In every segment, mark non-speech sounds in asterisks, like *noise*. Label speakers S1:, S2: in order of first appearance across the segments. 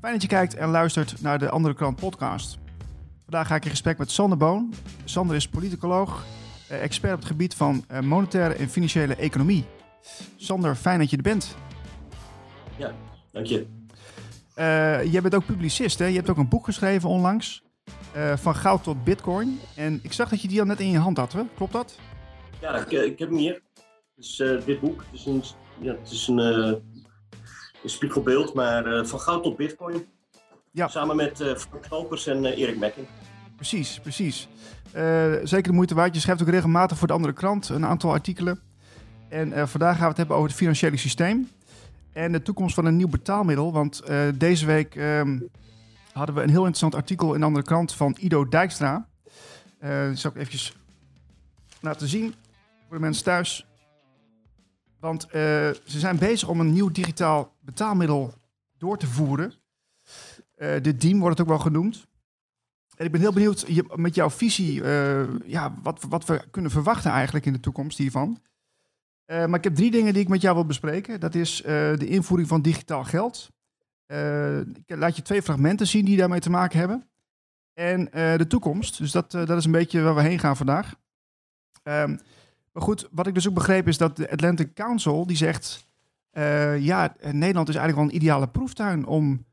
S1: Fijn dat je kijkt en luistert naar de Andere Krant podcast. Vandaag ga ik in gesprek met Sander Boon. Sander is politicoloog, eh, expert op het gebied van eh, monetaire en financiële economie. Sander, fijn dat je er bent.
S2: Ja, dank je.
S1: Uh, jij bent ook publicist, hè? Je hebt ook een boek geschreven onlangs. Uh, van goud tot bitcoin. En ik zag dat je die al net in je hand had, hè? klopt dat?
S2: Ja, ik, ik heb hem hier. Dus uh, dit boek. Het is een, ja, het is een, een spiegelbeeld, maar van goud tot bitcoin. Ja. Samen met Frank Knopers en Erik Mekking.
S1: Precies, precies. zeker de moeite waard. Je schrijft ook regelmatig voor de andere krant een aantal artikelen. En vandaag gaan we het hebben over het financiële systeem. En de toekomst van een nieuw betaalmiddel. Want uh, deze week um, hadden we een heel interessant artikel in de andere krant van Ido Dijkstra. Uh, dat zal ik eventjes laten zien voor de mensen thuis. Want uh, ze zijn bezig om een nieuw digitaal betaalmiddel door te voeren. de DIEM wordt het ook wel genoemd. En ik ben heel benieuwd met jouw visie, ja, wat, wat we kunnen verwachten eigenlijk in de toekomst hiervan. Maar ik heb drie dingen die ik met jou wil bespreken. Dat is de invoering van digitaal geld. Ik laat je twee fragmenten zien die daarmee te maken hebben. En de toekomst. Dus dat, dat is een beetje waar we heen gaan vandaag. Um, maar goed, wat ik dus ook begreep is dat de Atlantic Council die zegt... ja, Nederland is eigenlijk wel een ideale proeftuin om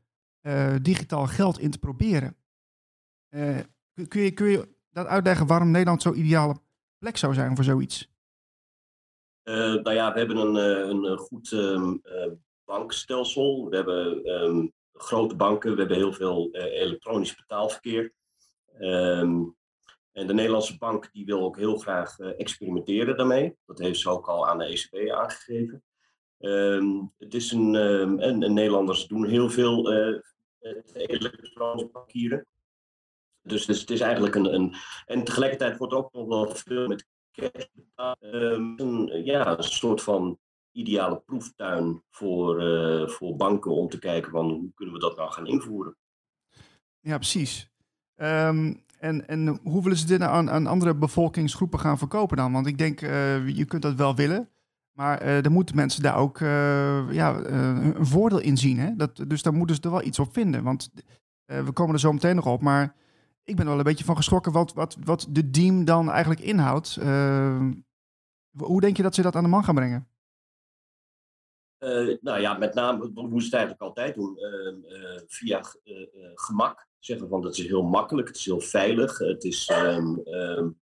S1: digitaal geld in te proberen. kun, je, kun je dat uitleggen waarom Nederland zo'n ideale plek zou zijn voor zoiets?
S2: Nou ja, we hebben een, eh, een goed um, bankstelsel. We hebben um, grote banken, we hebben heel veel elektronisch betaalverkeer. Um, en de Nederlandse bank die wil ook heel graag experimenteren daarmee. Dat heeft ze ook al aan de ECB aangegeven. het is een, en, en, Nederlanders doen heel veel elektronisch bankieren. Dus, het is eigenlijk een, een. En tegelijkertijd wordt ook nog wel veel met Ehm, een, ja, een soort van ideale proeftuin voor, uh, voor banken om te kijken van hoe kunnen we dat nou gaan invoeren.
S1: Ja, precies. Um, en, en hoe willen ze dit nou aan, andere bevolkingsgroepen gaan verkopen dan? Want ik denk, uh, je kunt dat wel willen, maar uh, dan moeten mensen daar ook ja, een voordeel in zien. Hè? Dat, dus daar moeten ze er wel iets op vinden. Want we komen er zo meteen nog op, maar ik ben wel een beetje van geschrokken wat, wat, wat de team dan eigenlijk inhoudt. Uh, hoe denk je dat ze dat aan de man gaan brengen?
S2: Uh, nou ja, met name hoe ze het eigenlijk altijd doen. Uh, via gemak. Zeggen van dat is heel makkelijk, het is heel veilig. Het is um, um,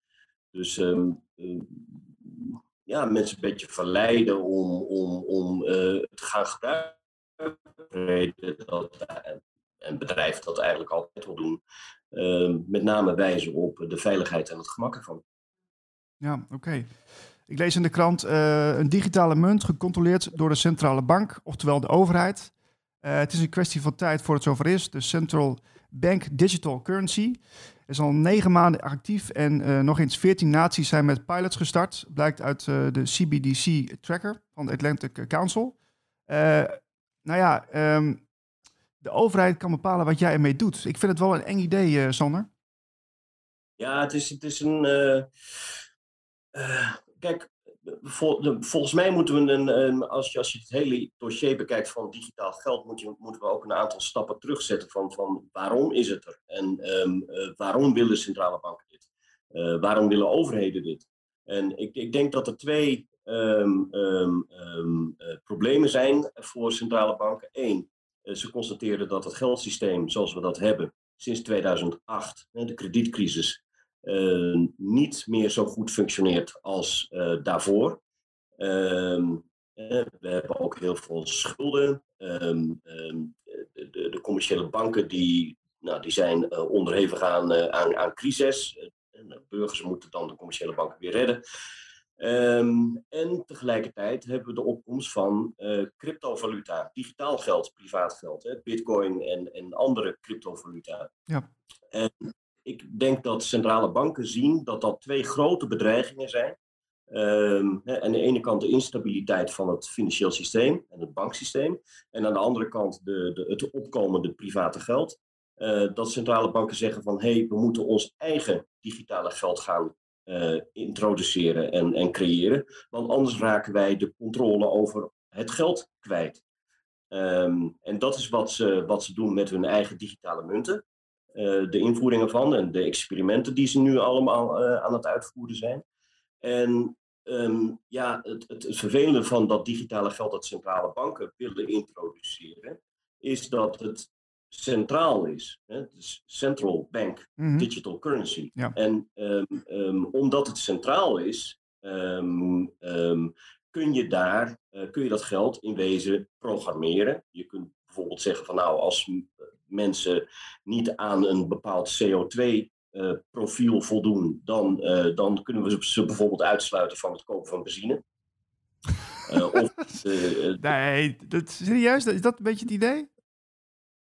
S2: dus um, ja, mensen een beetje verleiden om, om, om te gaan gebruiken. Dat, een bedrijf dat eigenlijk altijd wil doen. Ehm, met name wijzen op de veiligheid en het gemak ervan.
S1: Ja, oké. Ik lees in de krant uh, een digitale munt gecontroleerd door de centrale bank, oftewel de overheid. Het is een kwestie van tijd voor het zover is. De Central Bank Digital Currency is al negen maanden actief en uh, nog eens veertien naties zijn met pilots gestart. Blijkt uit de CBDC tracker van de Atlantic Council. nou ja, um, de overheid kan bepalen wat jij ermee doet. Ik vind het wel een eng idee, uh, Sander.
S2: Ja, het is, het is een. Uh, uh, kijk, vol, volgens mij moeten we, een, als, je, als je het hele dossier bekijkt van digitaal geld, moeten we ook een aantal stappen terugzetten van, van waarom is het er? En um, waarom willen centrale banken dit? waarom willen overheden dit? En ik, ik denk dat er twee um, um, problemen zijn voor centrale banken. Eén, eh, ze constateerden dat het geldsysteem zoals we dat hebben sinds 2008, de kredietcrisis, uh, niet meer zo goed functioneert als uh, daarvoor. Uh, we hebben ook heel veel schulden. Um, de, de, de, commerciële banken die, nou, die zijn onderhevig aan, aan, aan crisis. de burgers moeten dan de commerciële banken weer redden. Um, en tegelijkertijd hebben we de opkomst van uh, cryptovaluta, digitaal geld, privaat geld, hè, bitcoin en, en andere cryptovaluta. Ja. En ik denk dat centrale banken zien dat dat twee grote bedreigingen zijn. Hè, aan de ene kant de instabiliteit van het financieel systeem en het banksysteem. En aan de andere kant de, de, het opkomende private geld. Uh, dat centrale banken zeggen van hé, hey, we moeten ons eigen digitale geld gaan uh, introduceren en, en creëren. Want anders raken wij de controle over het geld kwijt. Ehm, en dat is wat ze, wat ze doen met hun eigen digitale munten. De invoering ervan en de experimenten die ze nu allemaal aan het uitvoeren zijn. En Ehm, ja, het, het, het, vervelende van dat digitale geld dat centrale banken willen introduceren, is dat het centraal is. Hè? Dus central bank mhm. digital currency. En um, um, omdat het centraal is, kun je daar uh, kun je dat geld in wezen programmeren. Je kunt bijvoorbeeld zeggen van nou, als mensen niet aan een bepaald CO2 uh, profiel voldoen, dan, uh, dan kunnen we ze bijvoorbeeld uitsluiten van het kopen van benzine.
S1: Uh, *laughs* of, nee, dat, serieus? Is dat een beetje het idee?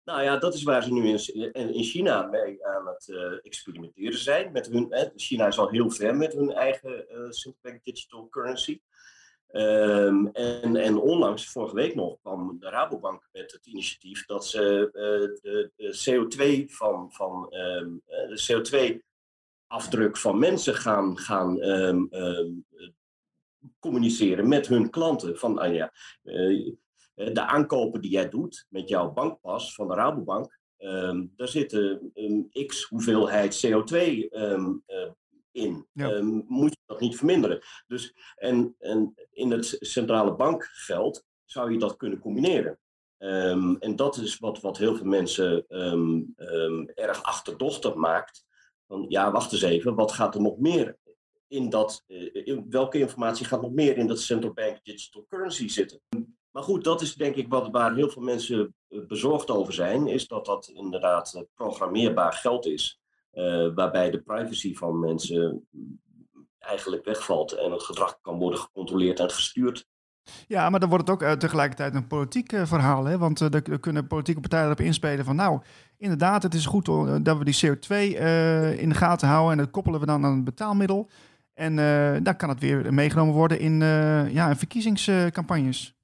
S2: Nou ja, dat is waar ze nu in, in China mee aan het experimenteren zijn. Met hun, China is al heel ver met hun eigen Bank Digital Currency. Um, en, en onlangs, vorige week nog, kwam de Rabobank met het initiatief dat ze uh, de, de, CO2 van, van um, de CO2-afdruk van mensen gaan, gaan um, communiceren met hun klanten. Van uh, ja, uh, de aankopen die jij doet met jouw bankpas van de Rabobank, daar zitten x hoeveelheid CO2 in. Ehm, moet je dat niet verminderen. Dus, en, en in het centrale bankveld zou je dat kunnen combineren. Ehm, en dat is wat, wat heel veel mensen um, erg achterdochtig maakt. Van ja, wacht eens even, wat gaat er nog meer in dat, uh, in, welke informatie gaat nog meer in dat central bank digital currency zitten? Maar goed, dat is denk ik wat, waar heel veel mensen eh, bezorgd over zijn, is dat dat inderdaad eh, programmeerbaar geld is. Uh, waarbij de privacy van mensen eigenlijk wegvalt en het gedrag kan worden gecontroleerd en gestuurd.
S1: Ja, maar dan wordt het ook uh, tegelijkertijd een politiek uh, verhaal. Hè? Want uh, er kunnen politieke partijen erop inspelen van... nou, inderdaad, het is goed dat we die CO2 in de gaten houden... en dat koppelen we dan aan een betaalmiddel. En dan kan het weer meegenomen worden in, ja, in verkiezingscampagnes.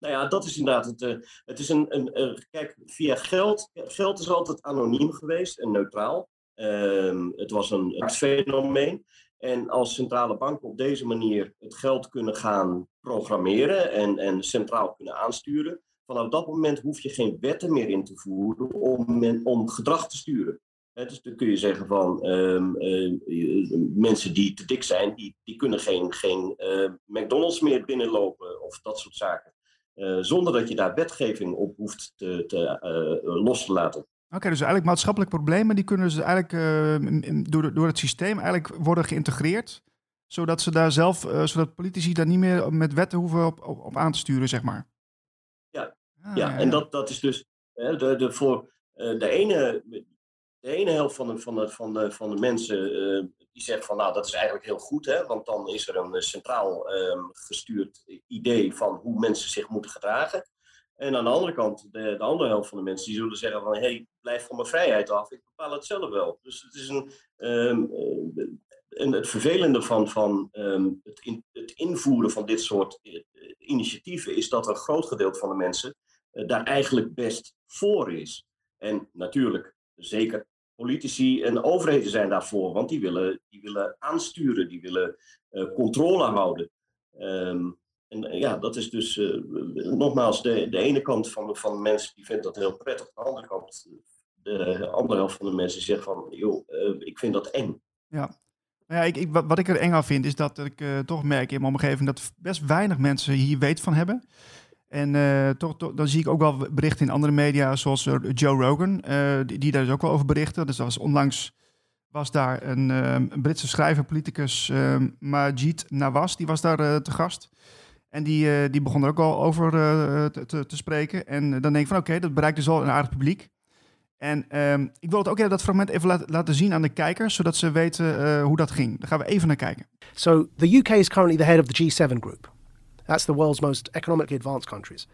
S2: Nou ja, dat is inderdaad het. Uh, het is een, een, kijk, via geld. Geld is altijd anoniem geweest en neutraal. Uh, het was een, fenomeen. En als centrale banken op deze manier het geld kunnen gaan programmeren en, en centraal kunnen aansturen, vanaf dat moment hoef je geen wetten meer in te voeren om, om gedrag te sturen. dus dan kun je zeggen van um, uh, mensen die te dik zijn, die, die kunnen geen, geen McDonald's meer binnenlopen of dat soort zaken. Eh, zonder dat je daar wetgeving op hoeft te, te uh, los te laten.
S1: Oké, dus eigenlijk maatschappelijke problemen die kunnen dus eigenlijk door, door het systeem eigenlijk worden geïntegreerd, zodat ze daar zelf, zodat politici daar niet meer met wetten hoeven op, op, op aan te sturen, zeg maar.
S2: Ja, ah, ja, en Dat, dat is dus de, de, voor de ene, de ene helft van de, van de, van de, van de mensen die zegt van nou dat is eigenlijk heel goed, hè, want dan is er een centraal um, gestuurd idee van hoe mensen zich moeten gedragen. En aan de andere kant, de, de andere helft van de mensen die zullen zeggen van hé, hey, blijf van mijn vrijheid af, ik bepaal het zelf wel. Dus het is een, um, en het vervelende van, van um, het, in, het, invoeren van dit soort uh, initiatieven is dat een groot gedeelte van de mensen daar eigenlijk best voor is. En natuurlijk, zeker politici en overheden zijn daarvoor, want die willen, die willen aansturen, die willen uh, controle houden. Um, en uh, ja, dat is dus uh, nogmaals de, de ene kant van, van mensen die vindt dat heel prettig, de andere kant, de andere helft van de mensen zegt van, joh, ik vind dat eng.
S1: Ja. Nou ja, ik, ik, wat ik er eng aan vind, is dat ik toch merk in mijn omgeving dat best weinig mensen hier weet van hebben. En uh, toch, dan zie ik ook wel berichten in andere media, zoals uh, Joe Rogan, uh, die, die, daar dus ook wel over berichten. Dus was onlangs was daar een, Britse schrijver, politicus, Majid Nawaz, die was daar te gast. En die, die begon er ook al over te, te, te, spreken. En dan denk ik van oké, dat bereikt dus al een aardig publiek. En um, ik wil het ook even dat fragment even laten, laten zien aan de kijkers, zodat ze weten hoe dat ging. Daar gaan we even naar kijken.
S3: So the UK is currently the head of the G7 group. That's the world's most economically advanced countries.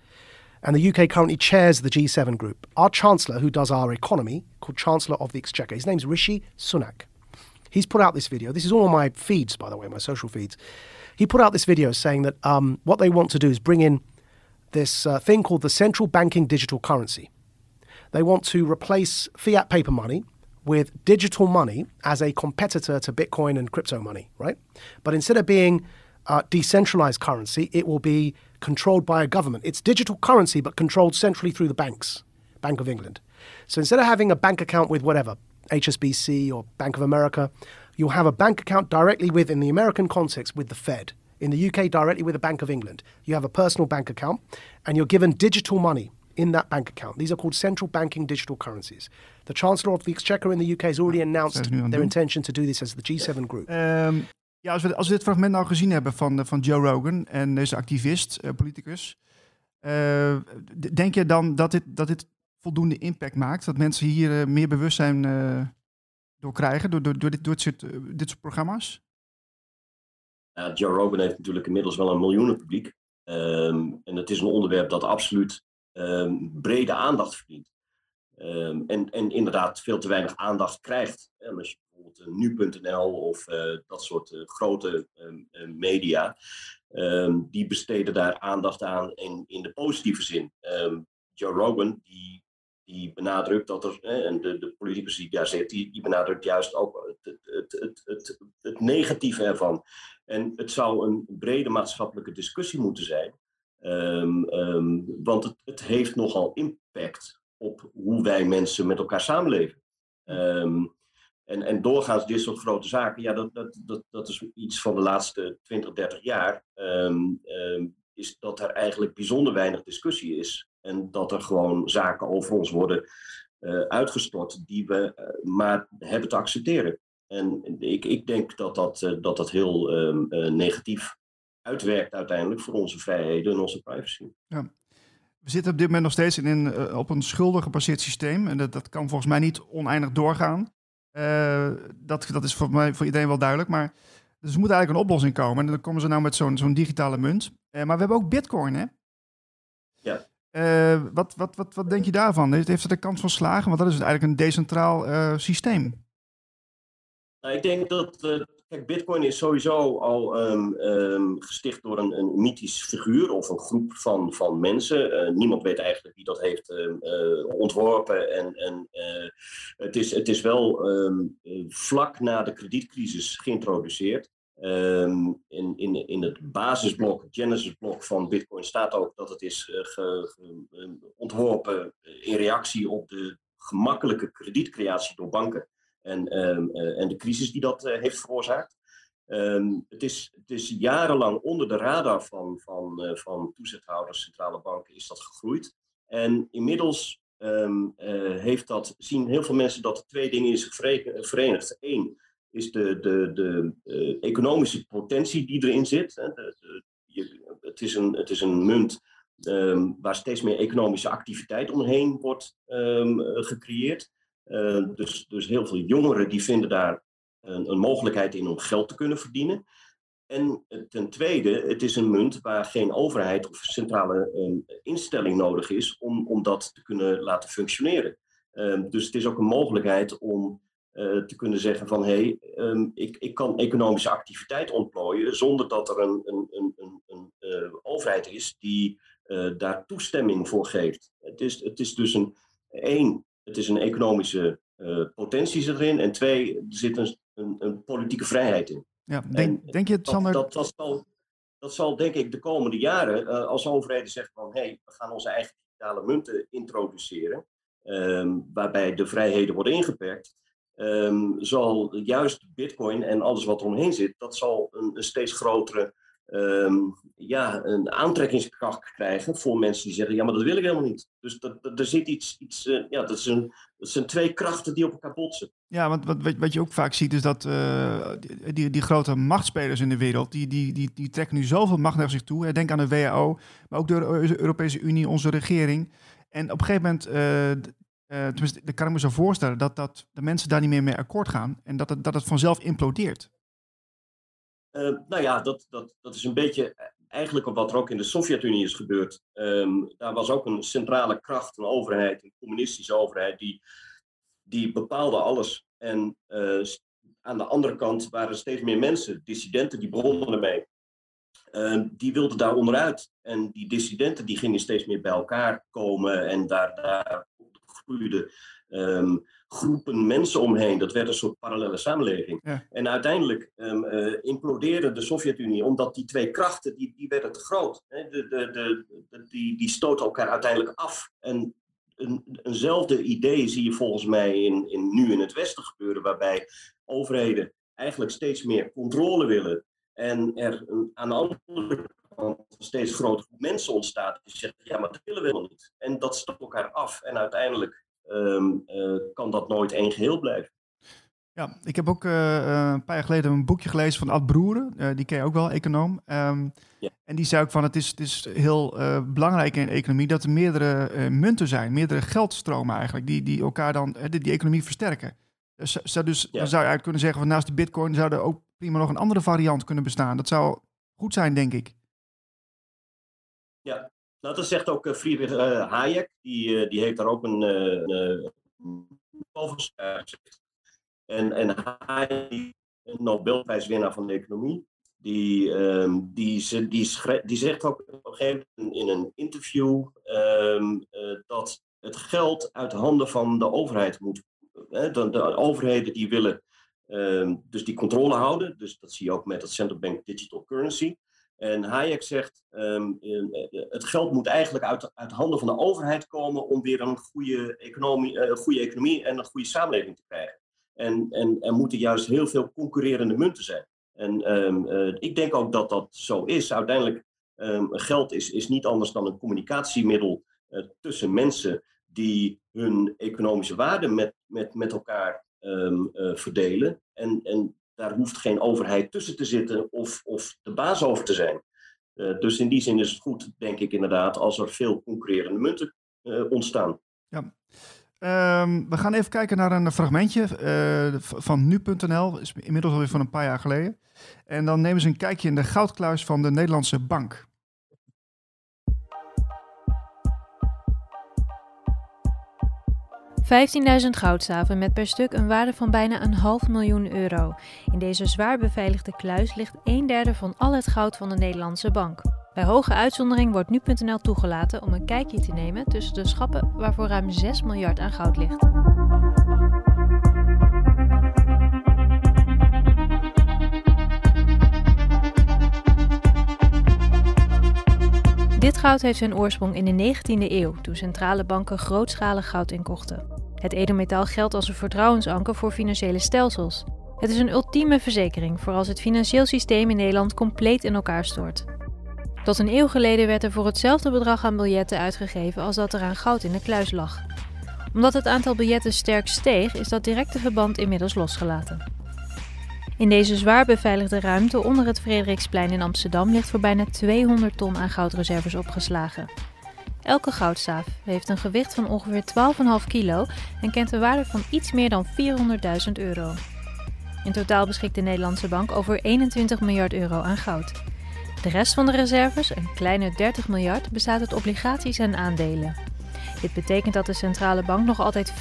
S3: And the UK currently chairs the G7 group. Our Chancellor, who does our economy, called Chancellor of the Exchequer, his name's Rishi Sunak. He's put out this video. This is all on my feeds, by the way, my social feeds. He put out this video saying that um, what they want to do is bring in this uh, thing called the central banking digital currency. They want to replace fiat paper money with digital money as a competitor to Bitcoin and crypto money, right? But instead of being uh, decentralized currency, it will be controlled by a government. It's digital currency, but controlled centrally through the banks, Bank of England. So instead of having a bank account with whatever, HSBC or Bank of America, you'll have a bank account directly with, in the American context, with the Fed. In the UK, directly with the Bank of England. You have a personal bank account and you're given digital money in that bank account. These are called central banking digital currencies. The Chancellor of the Exchequer in the UK has already announced their intention to do this as the G7 group.
S1: Um, ja, als we, als we dit fragment nou gezien hebben van, van Joe Rogan en deze activist, uh, politicus, uh, denk je dan dat dit, dat dit voldoende impact maakt? Dat mensen hier meer bewustzijn door krijgen, door, door, door, dit, door dit, soort, dit soort programma's?
S2: Joe Rogan heeft natuurlijk inmiddels wel een miljoenenpubliek. Um, en het is een onderwerp dat absoluut um, brede aandacht verdient. Um, en, en inderdaad veel te weinig aandacht krijgt. Bijvoorbeeld nu.nl of uh, dat soort uh, grote uh, media, die besteden daar aandacht aan in, in de positieve zin. Joe Rogan, die die benadrukt dat er, en de, de politicus die daar zit, die, die benadrukt juist ook het, het, het, het, het negatieve ervan. En het zou een brede maatschappelijke discussie moeten zijn, want het, het heeft nogal impact op hoe wij mensen met elkaar samenleven. En, en doorgaans dit soort grote zaken, ja, dat, dat, dat, dat is iets van de laatste 20, 30 jaar, is dat er eigenlijk bijzonder weinig discussie is en dat er gewoon zaken over ons worden uh, uitgestort die we uh, maar hebben te accepteren. En ik, ik denk dat dat, uh, dat, dat heel ehm, negatief uitwerkt uiteindelijk voor onze vrijheden en onze privacy. Ja.
S1: We zitten op dit moment nog steeds in, in op een schuldig gebaseerd systeem. En dat, dat kan volgens mij niet oneindig doorgaan. Dat, dat is voor, mij, voor iedereen wel duidelijk. Maar dus er moet eigenlijk een oplossing komen. En dan komen ze nou met zo'n zo'n digitale munt. maar we hebben ook bitcoin, hè?
S2: Ja.
S1: Uh, wat, wat, wat, wat denk je daarvan? Heeft, heeft het de kans van slagen? Want dat is eigenlijk een decentraal systeem.
S2: Nou, ik denk dat. Kijk, Bitcoin is sowieso al um, um, gesticht door een, een mythisch figuur of een groep van, van mensen. niemand weet eigenlijk wie dat heeft ontworpen. En, en het, is, het is wel vlak na de kredietcrisis geïntroduceerd. In, in, in het basisblok, Genesis-blok van Bitcoin staat ook dat het is ge, ontworpen in reactie op de gemakkelijke kredietcreatie door banken en, um, uh, en de crisis die dat heeft veroorzaakt. Um, het, is, jarenlang onder de radar van, van, van toezichthouders, centrale banken, is dat gegroeid. En inmiddels heeft dat, zien heel veel mensen dat er twee dingen is verenigd. Eén, is de, de, de economische potentie die erin zit. Hè. Je, het, is een, het is een munt waar steeds meer economische activiteit omheen wordt gecreëerd. Uh, dus, dus heel veel jongeren die vinden daar een, een, mogelijkheid in om geld te kunnen verdienen. En ten tweede, het is een munt waar geen overheid of centrale um, instelling nodig is om, om dat te kunnen laten functioneren. dus het is ook een mogelijkheid om uh, te kunnen zeggen van hé, hey, um, ik, ik kan economische activiteit ontplooien zonder dat er een, een, een, een, een overheid is die daar toestemming voor geeft. Het is, het is dus een, één, het is een economische potentie erin en twee, er zit een, een, een politieke vrijheid in.
S1: Ja, denk, denk je het, Sander?
S2: Dat, dat, zal, dat zal denk ik de komende jaren, als overheden zeggen van hé, hey, we gaan onze eigen digitale munten introduceren, um, waarbij de vrijheden worden ingeperkt, um, zal juist Bitcoin en alles wat eromheen zit, dat zal een, een steeds grotere um, ja, een aantrekkingskracht krijgen voor mensen die zeggen: ja, maar dat wil ik helemaal niet. Dus er zit iets, iets uh, ja, dat, een, dat zijn twee krachten die op elkaar botsen.
S1: Ja, want wat, wat je ook vaak ziet is dat uh, die, die grote machtspelers in de wereld, die, die, die, die trekken nu zoveel macht naar zich toe. Denk aan de WHO, maar ook de Europese Unie, onze regering. En op een gegeven moment uh, tenminste, dat kan ik me zo voorstellen dat, dat de mensen daar niet meer mee akkoord gaan en dat het, dat het vanzelf implodeert.
S2: Uh, nou ja, dat, dat, dat is een beetje eh, eigenlijk wat er ook in de Sovjet-Unie is gebeurd. Um, daar was ook een centrale kracht, een overheid, een communistische overheid, die, die bepaalde alles. En uh, aan de andere kant waren steeds meer mensen, dissidenten, die begonnen ermee. Uh, die wilden daar onderuit. En die dissidenten die gingen steeds meer bij elkaar komen en daar, daar groeide ehm, groepen mensen omheen. Dat werd een soort parallele samenleving. En uiteindelijk um, implodeerde de Sovjet-Unie, omdat die twee krachten, die, die werden te groot. Hè? De, de, de, die, die stoten elkaar uiteindelijk af. En een, eenzelfde idee zie je volgens mij in, in, nu in het Westen gebeuren, waarbij overheden eigenlijk steeds meer controle willen. En er een, aan de andere kant een steeds grotere groep mensen ontstaat die zeggen, ja, maar dat willen we helemaal niet. En dat stopt elkaar af. En uiteindelijk um, uh, kan dat nooit één geheel blijven.
S1: Ja, ik heb ook uh, een paar jaar geleden een boekje gelezen van Ad Broeren. Uh, die ken je ook wel, econoom. Um, ja. En die zei ook van het is, het is heel uh, belangrijk in de economie dat er meerdere munten zijn, meerdere geldstromen eigenlijk, die, die elkaar dan, die, die economie versterken. Dus, dus ja. dan zou je eigenlijk kunnen zeggen van naast de bitcoin zou er ook prima nog een andere variant kunnen bestaan. Dat zou goed zijn, denk ik.
S2: Ja, nou, dat zegt ook Friedrich Hayek. Die, die heeft daar ook een, een, over en, en hij, een Nobelprijswinnaar van de economie, die, um, die, die, die, zegt ook op een gegeven moment in een interview uh, dat het geld uit de handen van de overheid moet. Uh, de, de, overheden die willen um, dus die controle houden. Dus dat zie je ook met het Central Bank Digital Currency. En Hayek zegt, um, het geld moet eigenlijk uit, uit handen van de overheid komen om weer een goede economie, uh, goede economie en een goede samenleving te krijgen. En, en er moeten juist heel veel concurrerende munten zijn. En um, uh, ik denk ook dat dat zo is. Uiteindelijk, um, geld is, is niet anders dan een communicatiemiddel tussen mensen die hun economische waarden met, met, met elkaar verdelen. En, en daar hoeft geen overheid tussen te zitten of, of de baas over te zijn. dus in die zin is het goed, denk ik inderdaad, als er veel concurrerende munten ontstaan.
S1: Ja. Um, we gaan even kijken naar een fragmentje uh, van nu.nl, is inmiddels alweer van een paar jaar geleden. En dan nemen ze een kijkje in de goudkluis van de Nederlandse bank.
S4: 15.000 goudstaven met per stuk een waarde van bijna een half miljoen euro. In deze zwaar beveiligde kluis ligt een derde van al het goud van de Nederlandse bank. Bij hoge uitzondering wordt nu.nl toegelaten om een kijkje te nemen tussen de schappen waarvoor ruim 6 miljard aan goud ligt. Dit goud heeft zijn oorsprong in de 19e eeuw, toen centrale banken grootschalig goud inkochten. Het edelmetaal geldt als een vertrouwensanker voor financiële stelsels. Het is een ultieme verzekering voor als het financieel systeem in Nederland compleet in elkaar stort. Tot een eeuw geleden werd er voor hetzelfde bedrag aan biljetten uitgegeven als dat er aan goud in de kluis lag. Omdat het aantal biljetten sterk steeg, is dat directe verband inmiddels losgelaten. In deze zwaar beveiligde ruimte onder het Frederiksplein in Amsterdam ligt voor bijna 200 ton aan goudreserves opgeslagen. Elke goudstaaf heeft een gewicht van ongeveer 12,5 kilo en kent een waarde van iets meer dan 400.000 euro. In totaal beschikt de Nederlandse bank over 21 miljard euro aan goud. De rest van de reserves, een kleine 30 miljard, bestaat uit obligaties en aandelen. Dit betekent dat de centrale bank nog altijd 40%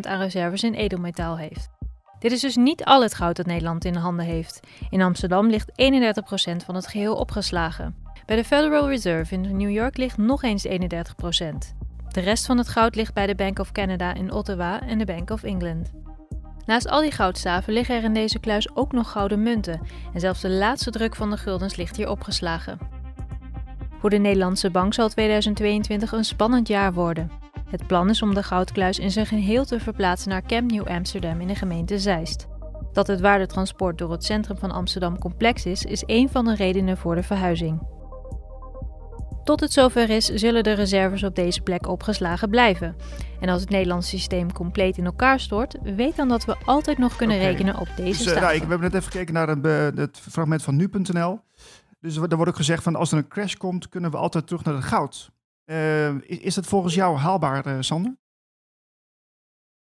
S4: aan reserves in edelmetaal heeft. Dit is dus niet al het goud dat Nederland in handen heeft. In Amsterdam ligt 31% van het geheel opgeslagen. Bij de Federal Reserve in New York ligt nog eens 31%. De rest van het goud ligt bij de Bank of Canada in Ottawa en de Bank of England. Naast al die goudstaven liggen er in deze kluis ook nog gouden munten en zelfs de laatste druk van de guldens ligt hier opgeslagen. Voor de Nederlandse bank zal 2022 een spannend jaar worden. Het plan is om de goudkluis in zijn geheel te verplaatsen naar Camp New Amsterdam in de gemeente Zeist. Dat het waardetransport door het centrum van Amsterdam complex is, is een van de redenen voor de verhuizing. Tot het zover is, zullen de reserves op deze plek opgeslagen blijven. En als het Nederlandse systeem compleet in elkaar stort, weet dan dat we altijd nog kunnen rekenen op deze dus, uh,
S1: nou, We hebben net even gekeken naar het, het fragment van nu.nl. Dus er wordt ook gezegd van als er een crash komt, kunnen we altijd terug naar het goud. Uh, is dat volgens jou haalbaar, uh, Sander?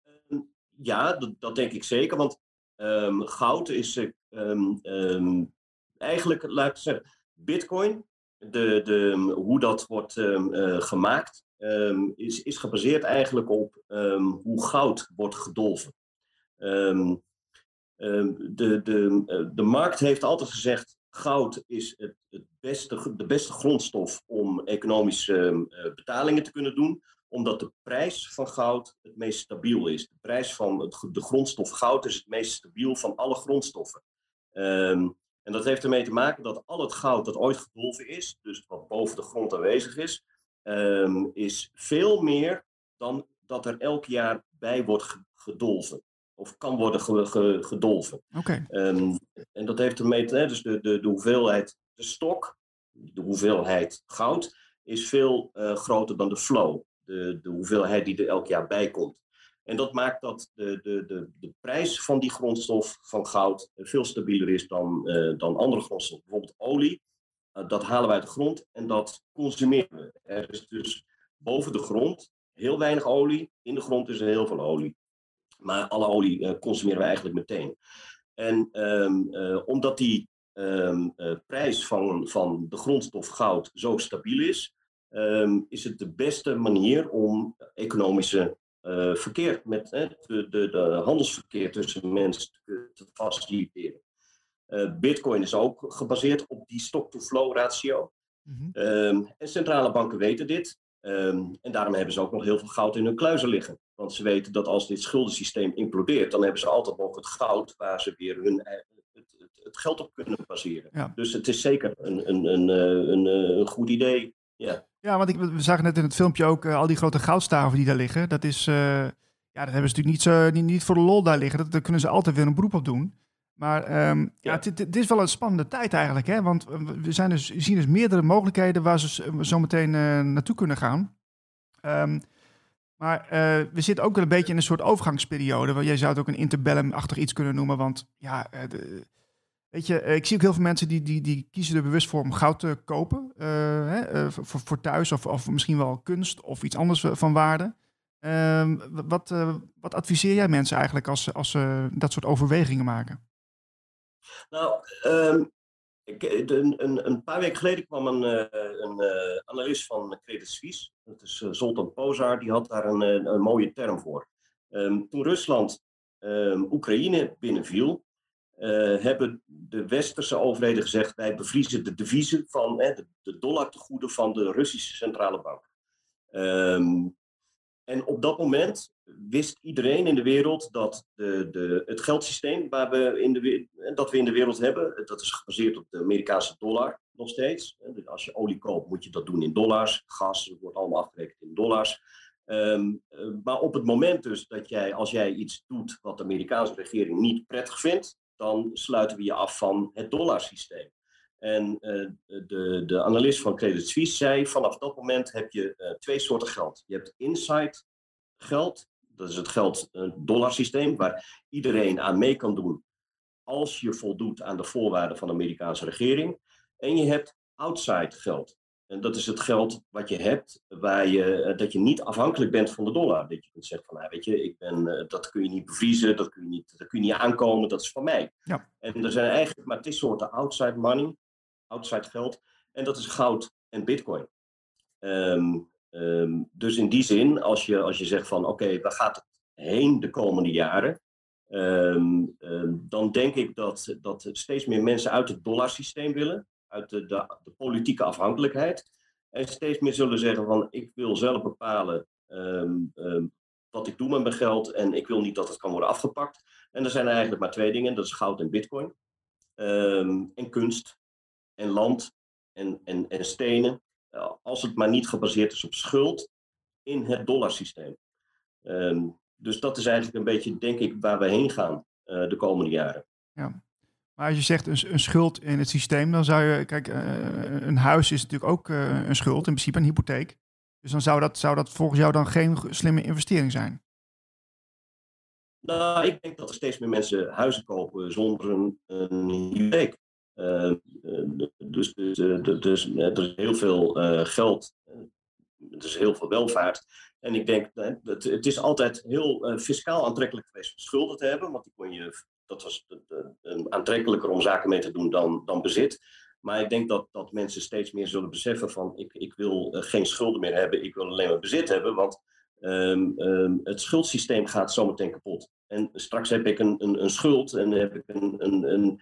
S2: Ehm, ja, dat, dat, denk ik zeker. Want um, goud is um, eigenlijk, laat ik zeggen, bitcoin de, de, hoe dat wordt um, uh, gemaakt, um, is, is gebaseerd eigenlijk op hoe goud wordt gedolven. de, de, uh, de markt heeft altijd gezegd, goud is het, het beste, de beste grondstof om economische uh, betalingen te kunnen doen. Omdat de prijs van goud het meest stabiel is. De prijs van het, de grondstof goud is het meest stabiel van alle grondstoffen. Ehm, en dat heeft ermee te maken dat al het goud dat ooit gedolven is, dus wat boven de grond aanwezig is, ehm, is veel meer dan dat er elk jaar bij wordt gedolven. Of kan worden gedolven.
S1: Oké.
S2: Ehm, en dat heeft ermee te maken, dus de, de, de hoeveelheid, de stok, de hoeveelheid goud, is veel uh, groter dan de flow. De, de hoeveelheid die er elk jaar bij komt. En dat maakt dat de, de, de, de prijs van die grondstof van goud veel stabieler is dan, uh, dan andere grondstoffen. Bijvoorbeeld olie, uh, dat halen we uit de grond en dat consumeren we. Er is dus boven de grond heel weinig olie, in de grond is er heel veel olie. Maar alle olie consumeren we eigenlijk meteen. En um, omdat die um, prijs van, van de grondstof goud zo stabiel is, um, is het de beste manier om economische uh, verkeer met de, de, de, handelsverkeer tussen mensen te, te faciliteren. Uh, Bitcoin is ook gebaseerd op die stock-to-flow ratio. Mm -hmm. um, en centrale banken weten dit. Um, en daarom hebben ze ook nog heel veel goud in hun kluizen liggen. Want ze weten dat als dit schuldensysteem implodeert, dan hebben ze altijd nog het goud waar ze weer hun, het, het, het geld op kunnen baseren. Ja. Dus het is zeker een, een, een, een, een goed idee. Ja.
S1: Ja, want ik, we zagen net in het filmpje ook uh, al die grote goudstaven die daar liggen. Dat is, uh, ja, dat hebben ze natuurlijk niet, zo, niet, niet voor de lol daar liggen. Dat, daar kunnen ze altijd weer een beroep op doen. Maar um, ja, ja het, is wel een spannende tijd eigenlijk, hè? Want we zijn dus, zien dus meerdere mogelijkheden waar ze zo meteen uh, naartoe kunnen gaan. Um, maar we zitten ook wel een beetje in een soort overgangsperiode. Jij zou het ook een interbellum-achtig iets kunnen noemen. Want ja, de, Weet je, ik zie ook heel veel mensen die, die, die kiezen er bewust voor om goud te kopen. Uh, hè, uh, voor, voor thuis of, of misschien wel kunst of iets anders van waarde. Uh, wat, wat adviseer jij mensen eigenlijk als, als ze dat soort overwegingen maken?
S2: Nou, um, ik, een, een, een, paar weken geleden kwam een, een analist van Credit Suisse. Dat is Zoltan Pozar, die had daar een, een mooie term voor. Um, toen Rusland Oekraïne binnenviel, uh, hebben de westerse overheden gezegd: wij bevriezen de deviezen van hè, de, de dollartegoeden van de Russische centrale bank. Um, en op dat moment wist iedereen in de wereld dat de, de, het geldsysteem waar we in de, dat we in de wereld hebben, dat is gebaseerd op de Amerikaanse dollar nog steeds. Dus als je olie koopt, moet je dat doen in dollars. Gas wordt allemaal afgerekend in dollars. Um, maar op het moment dus dat jij, als jij iets doet wat de Amerikaanse regering niet prettig vindt, dan sluiten we je af van het dollarsysteem. En uh, de, de analist van Credit Suisse zei, vanaf dat moment heb je uh, twee soorten geld. Je hebt inside geld, dat is het geld, een dollarsysteem, waar iedereen aan mee kan doen als je voldoet aan de voorwaarden van de Amerikaanse regering. En je hebt outside geld. En dat is het geld wat je hebt, waar je, eh, dat je niet afhankelijk bent van de dollar. Dat je kunt zeggen van, nou, weet je, ik ben, uh, dat kun je niet bevriezen, dat kun je niet, dat kun je niet aankomen, dat is van mij. Ja. En er zijn eigenlijk maar twee soorten outside money, outside geld, en dat is goud en bitcoin. Um, um, dus in die zin, als je, als je zegt van, oké, okay, waar gaat het heen de komende jaren? Um, dan denk ik dat, dat steeds meer mensen uit het dollarsysteem willen uit de, de, politieke afhankelijkheid. En steeds meer zullen zeggen van ik wil zelf bepalen um, um, wat ik doe met mijn geld en ik wil niet dat het kan worden afgepakt. En er zijn eigenlijk maar twee dingen, dat is goud en bitcoin. Um, en kunst en land en, en, en stenen. Uh, als het maar niet gebaseerd is op schuld in het dollarsysteem. dus dat is eigenlijk een beetje, denk ik, waar we heen gaan uh, de komende jaren.
S1: Ja. Maar als je zegt een, een, schuld in het systeem, dan zou je, kijk, uh, een huis is natuurlijk ook uh, een schuld, in principe een hypotheek. Dus dan zou dat, zou dat volgens jou dan geen slimme investering zijn?
S2: Nou, ik denk dat er steeds meer mensen huizen kopen zonder een, een hypotheek. Uh, dus, dus, dus er is heel veel geld, er is heel veel welvaart. En ik denk, dat het is altijd heel fiscaal aantrekkelijk geweest om schulden te hebben, want die kon je dat was aantrekkelijker om zaken mee te doen dan, dan bezit. Maar ik denk dat, dat mensen steeds meer zullen beseffen van ik, ik wil uh, geen schulden meer hebben, ik wil alleen maar bezit hebben, want um, um, het schuldsysteem gaat zometeen kapot. En straks heb ik een, een, een schuld en heb ik een. een, een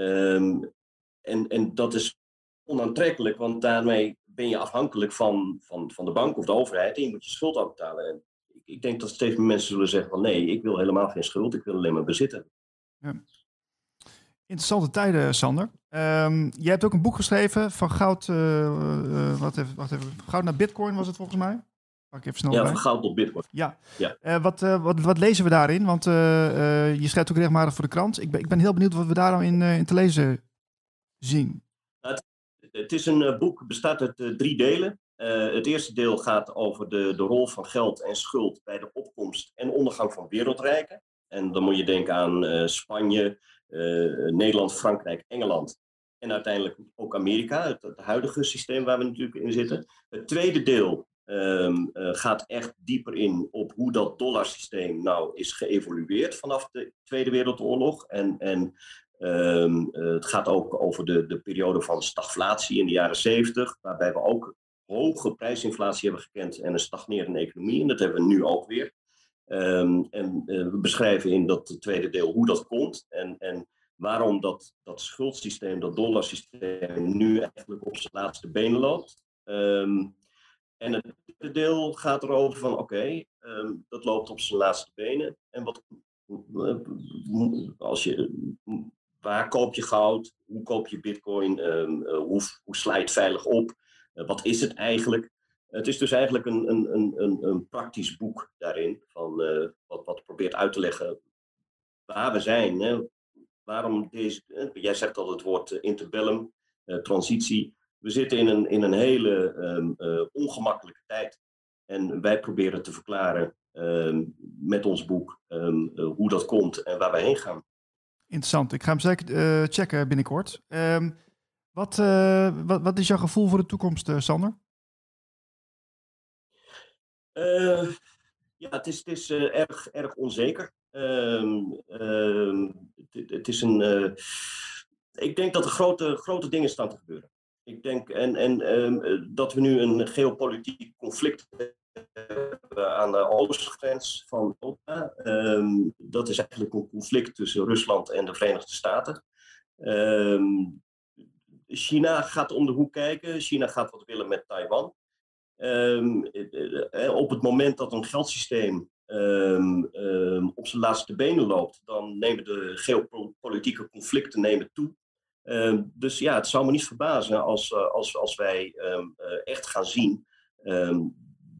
S2: um, en, en dat is onaantrekkelijk, want daarmee ben je afhankelijk van, van, van de bank of de overheid en je moet je schuld afbetalen. En ik, ik denk dat steeds meer mensen zullen zeggen van nee, ik wil helemaal geen schuld, ik wil alleen maar bezitten. Ja.
S1: Interessante tijden, Sander. Um, jij hebt ook een boek geschreven van goud, uh, wat even, wacht even, goud naar bitcoin was het volgens mij?
S2: Pak even snel ja, van goud tot bitcoin.
S1: Ja. ja. Uh, wat, wat, wat lezen we daarin? Want je schrijft ook regelmatig voor de krant. Ik ben, ik ben heel benieuwd wat we daar nou in, in te lezen zien.
S2: Het, het, is een boek, bestaat uit drie delen. het eerste deel gaat over de, de rol van geld en schuld bij de opkomst en ondergang van wereldrijken. En dan moet je denken aan Spanje, eh, Nederland, Frankrijk, Engeland en uiteindelijk ook Amerika, het, huidige systeem waar we natuurlijk in zitten. Het tweede deel um, uh, gaat echt dieper in op hoe dat dollarsysteem nou is geëvolueerd vanaf de Tweede Wereldoorlog. En, en uh, het gaat ook over de, de periode van stagflatie in de jaren 70, waarbij we ook hoge prijsinflatie hebben gekend en een stagnerende economie. En dat hebben we nu ook weer. Um, en uh, we beschrijven in dat tweede deel hoe dat komt en, en waarom dat, dat schuldsysteem, dat dollarsysteem, nu eigenlijk op zijn laatste benen loopt. Um, en het tweede deel gaat erover van oké, ehm, dat loopt op zijn laatste benen. En wat, als je, waar koop je goud? Hoe koop je bitcoin? Um, hoe, hoe het veilig op? Uh, wat is het eigenlijk? Het is dus eigenlijk een, een, een, een praktisch boek daarin, van, uh, wat, wat probeert uit te leggen waar we zijn. Waarom deze, jij zegt al het woord eh, interbellum, uh, transitie. We zitten in een, in een hele uh, ongemakkelijke tijd. En wij proberen te verklaren um, met ons boek uh, hoe dat komt en waar wij heen gaan.
S1: Interessant. Ik ga hem zeker checken binnenkort. wat, wat, wat is jouw gevoel voor de toekomst, Sander?
S2: Uh, ja, het is, het is uh, erg, erg onzeker. Uh, het, het, is een. Uh, ik denk dat er grote, grote dingen staan te gebeuren. Ik denk en, en ehm, dat we nu een geopolitiek conflict hebben aan de oostgrens van Europa. dat is eigenlijk een conflict tussen Rusland en de Verenigde Staten. China gaat om de hoek kijken. China gaat wat willen met Taiwan. Um, op het moment dat een geldsysteem um, um, op zijn laatste benen loopt, dan nemen de geopolitieke conflicten nemen toe. dus ja, het zou me niet verbazen als, uh, als, als wij echt gaan zien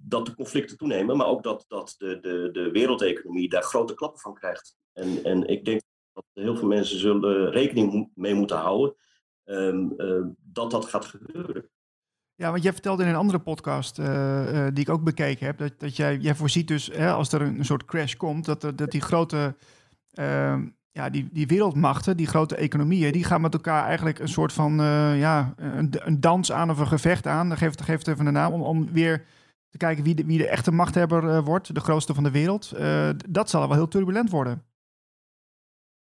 S2: dat de conflicten toenemen, maar ook dat, dat de, de, de wereldeconomie daar grote klappen van krijgt. En, en ik denk dat heel veel mensen zullen rekening mee moeten houden dat dat gaat gebeuren.
S1: Ja, want jij vertelde in een andere podcast uh, uh, die ik ook bekeken heb, dat, dat jij, jij voorziet dus, hè, als er een, soort crash komt, dat, dat die grote, uh, ja, die, die wereldmachten, die grote economieën, die gaan met elkaar eigenlijk een soort van, ja, een, een, dans aan of een gevecht aan, dan geeft, geeft even een naam, om, om weer te kijken wie de, wie de echte machthebber wordt, de grootste van de wereld. dat zal wel heel turbulent worden.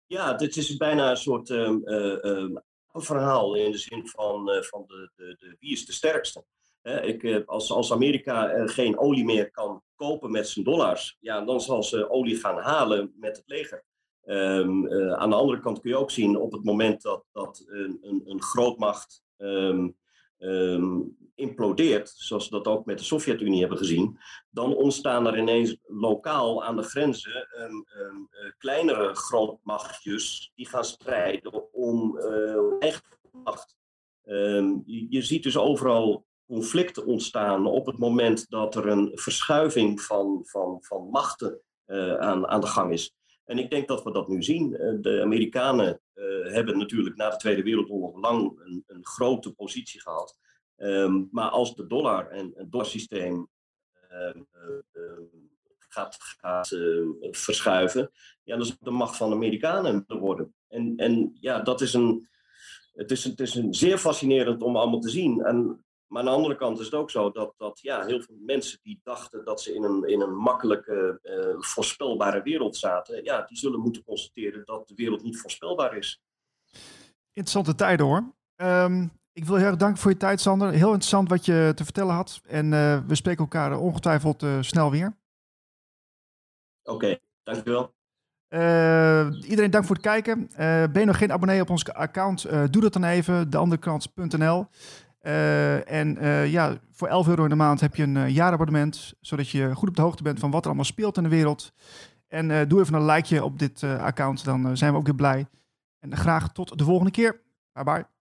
S2: Ja, dit is bijna een soort ehm, ehm, verhaal in de zin van, uh, van de, de, de, wie is de sterkste. ik, uh, als, als Amerika uh, geen olie meer kan kopen met zijn dollars, ja, dan zal ze olie gaan halen met het leger. Um, aan de andere kant kun je ook zien op het moment dat, dat een, een, een grootmacht um, um, implodeert, zoals we dat ook met de Sovjet-Unie hebben gezien, dan ontstaan er ineens lokaal aan de grenzen uh, kleinere grootmachtjes die gaan strijden om uh, eigen macht. Um, je, je, ziet dus overal conflicten ontstaan op het moment dat er een verschuiving van, van, van machten uh, aan, aan de gang is. En ik denk dat we dat nu zien. De Amerikanen hebben natuurlijk na de Tweede Wereldoorlog lang een, een grote positie gehad. Um, maar als de dollar en het dollarsysteem uh, gaat, verschuiven, ja, dan zal de macht van de Amerikanen worden. En, en ja, dat is een, het is, het is een zeer fascinerend om allemaal te zien. En, maar aan de andere kant is het ook zo dat, dat ja, heel veel mensen die dachten dat ze in een, in een makkelijke, voorspelbare wereld zaten, ja, die zullen moeten constateren dat de wereld niet voorspelbaar is.
S1: Interessante tijden hoor. Um, ik wil heel erg danken voor je tijd, Sander. Heel interessant wat je te vertellen had. En uh, we spreken elkaar ongetwijfeld uh, snel weer.
S2: Oké, okay, dankjewel.
S1: Uh, iedereen dank voor het kijken. ben je nog geen abonnee op ons account? doe dat dan even, deanderkrant.nl. Eh, en eh, ja, voor 11 euro in de maand heb je een uh, jaarabonnement, zodat je goed op de hoogte bent van wat er allemaal speelt in de wereld. En doe even een likeje op dit account, dan zijn we ook weer blij. En graag tot de volgende keer. Bye bye.